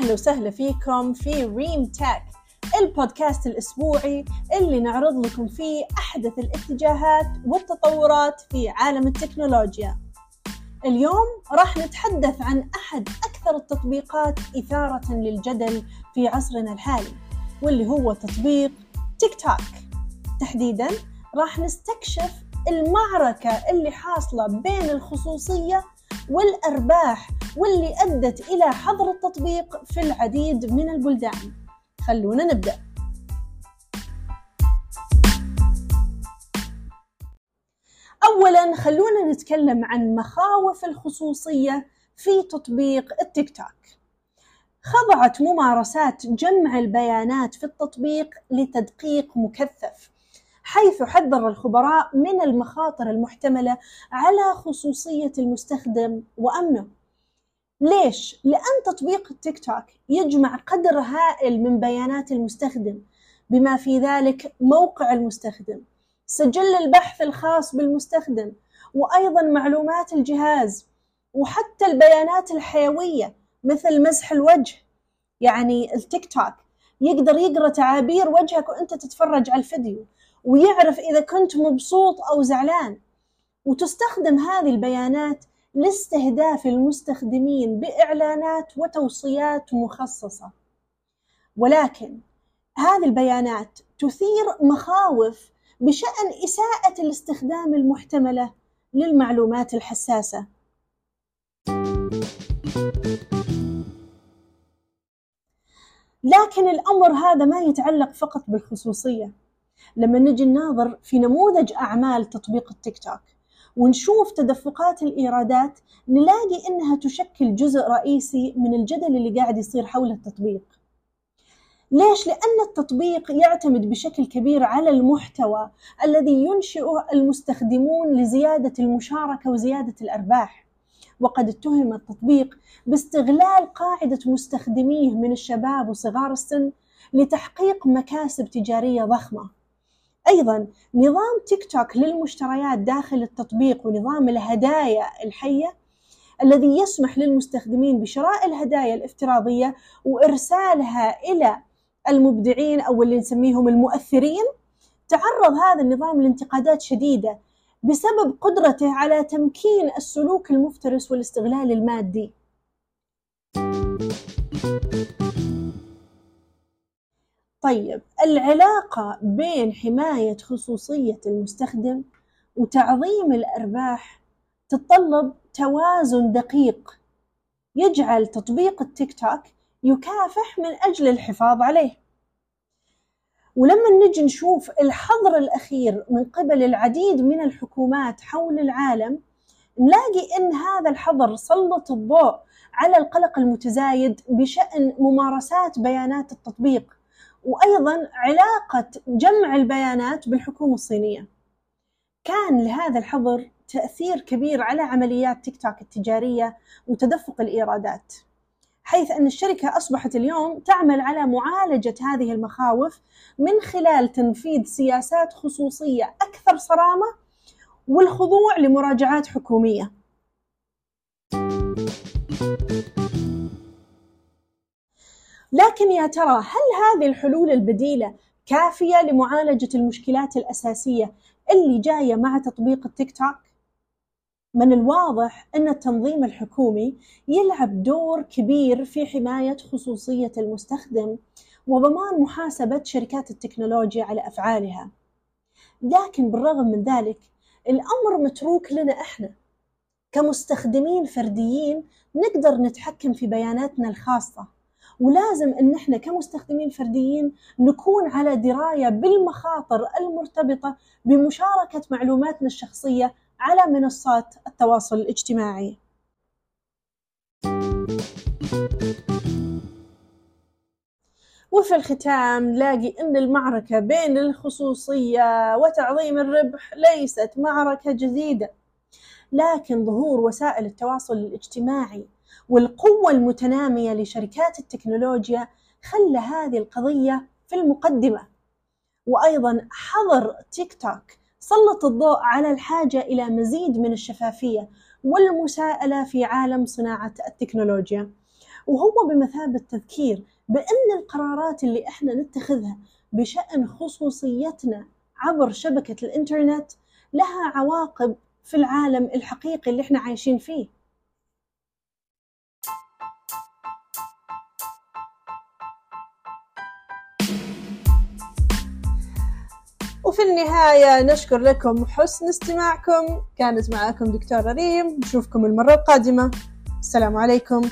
أهلا وسهلا فيكم في ريم تاك البودكاست الأسبوعي اللي نعرض لكم فيه أحدث الاتجاهات والتطورات في عالم التكنولوجيا. اليوم راح نتحدث عن أحد أكثر التطبيقات إثارة للجدل في عصرنا الحالي واللي هو تطبيق تيك توك. تحديدا راح نستكشف المعركة اللي حاصلة بين الخصوصية والأرباح واللي أدت إلى حظر التطبيق في العديد من البلدان. خلونا نبدأ. أولا خلونا نتكلم عن مخاوف الخصوصية في تطبيق التيك توك. خضعت ممارسات جمع البيانات في التطبيق لتدقيق مكثف حيث حذر الخبراء من المخاطر المحتملة على خصوصية المستخدم وأمنه. ليش؟ لأن تطبيق التيك توك يجمع قدر هائل من بيانات المستخدم بما في ذلك موقع المستخدم سجل البحث الخاص بالمستخدم وأيضا معلومات الجهاز وحتى البيانات الحيوية مثل مسح الوجه يعني التيك توك يقدر يقرأ تعابير وجهك وأنت تتفرج على الفيديو ويعرف إذا كنت مبسوط أو زعلان وتستخدم هذه البيانات لاستهداف المستخدمين بإعلانات وتوصيات مخصصة. ولكن هذه البيانات تثير مخاوف بشأن إساءة الاستخدام المحتملة للمعلومات الحساسة. لكن الأمر هذا ما يتعلق فقط بالخصوصية. لما نجي نناظر في نموذج أعمال تطبيق التيك توك ونشوف تدفقات الإيرادات نلاقي إنها تشكل جزء رئيسي من الجدل اللي قاعد يصير حول التطبيق. ليش؟ لأن التطبيق يعتمد بشكل كبير على المحتوى الذي ينشئه المستخدمون لزيادة المشاركة وزيادة الأرباح. وقد اتهم التطبيق باستغلال قاعدة مستخدميه من الشباب وصغار السن لتحقيق مكاسب تجارية ضخمة. أيضا نظام تيك توك للمشتريات داخل التطبيق ونظام الهدايا الحية الذي يسمح للمستخدمين بشراء الهدايا الافتراضية وإرسالها إلى المبدعين أو اللي نسميهم المؤثرين تعرض هذا النظام لانتقادات شديدة بسبب قدرته على تمكين السلوك المفترس والاستغلال المادي. طيب العلاقة بين حماية خصوصية المستخدم وتعظيم الأرباح تتطلب توازن دقيق. يجعل تطبيق التيك توك يكافح من أجل الحفاظ عليه. ولما نجي نشوف الحظر الأخير من قبل العديد من الحكومات حول العالم نلاقي أن هذا الحظر سلط الضوء على القلق المتزايد بشأن ممارسات بيانات التطبيق. وأيضا علاقة جمع البيانات بالحكومة الصينية. كان لهذا الحظر تأثير كبير على عمليات تيك توك التجارية وتدفق الإيرادات حيث أن الشركة أصبحت اليوم تعمل على معالجة هذه المخاوف من خلال تنفيذ سياسات خصوصية أكثر صرامة والخضوع لمراجعات حكومية. لكن يا ترى هل هذه الحلول البديلة كافية لمعالجة المشكلات الأساسية اللي جاية مع تطبيق التيك توك؟ من الواضح أن التنظيم الحكومي يلعب دور كبير في حماية خصوصية المستخدم وضمان محاسبة شركات التكنولوجيا على أفعالها. لكن بالرغم من ذلك الأمر متروك لنا إحنا كمستخدمين فرديين نقدر نتحكم في بياناتنا الخاصة ولازم إن إحنا كمستخدمين فرديين نكون على دراية بالمخاطر المرتبطة بمشاركة معلوماتنا الشخصية على منصات التواصل الاجتماعي. وفي الختام نلاقي إن المعركة بين الخصوصية وتعظيم الربح ليست معركة جديدة لكن ظهور وسائل التواصل الاجتماعي والقوة المتنامية لشركات التكنولوجيا خلى هذه القضية في المقدمة. وأيضا حظر تيك توك سلط الضوء على الحاجة إلى مزيد من الشفافية والمساءلة في عالم صناعة التكنولوجيا. وهو بمثابة تذكير بأن القرارات اللي إحنا نتخذها بشأن خصوصيتنا عبر شبكة الإنترنت لها عواقب في العالم الحقيقي اللي إحنا عايشين فيه. وفي النهاية نشكر لكم حسن استماعكم. كانت معكم دكتورة ريم. نشوفكم المرة القادمة. السلام عليكم.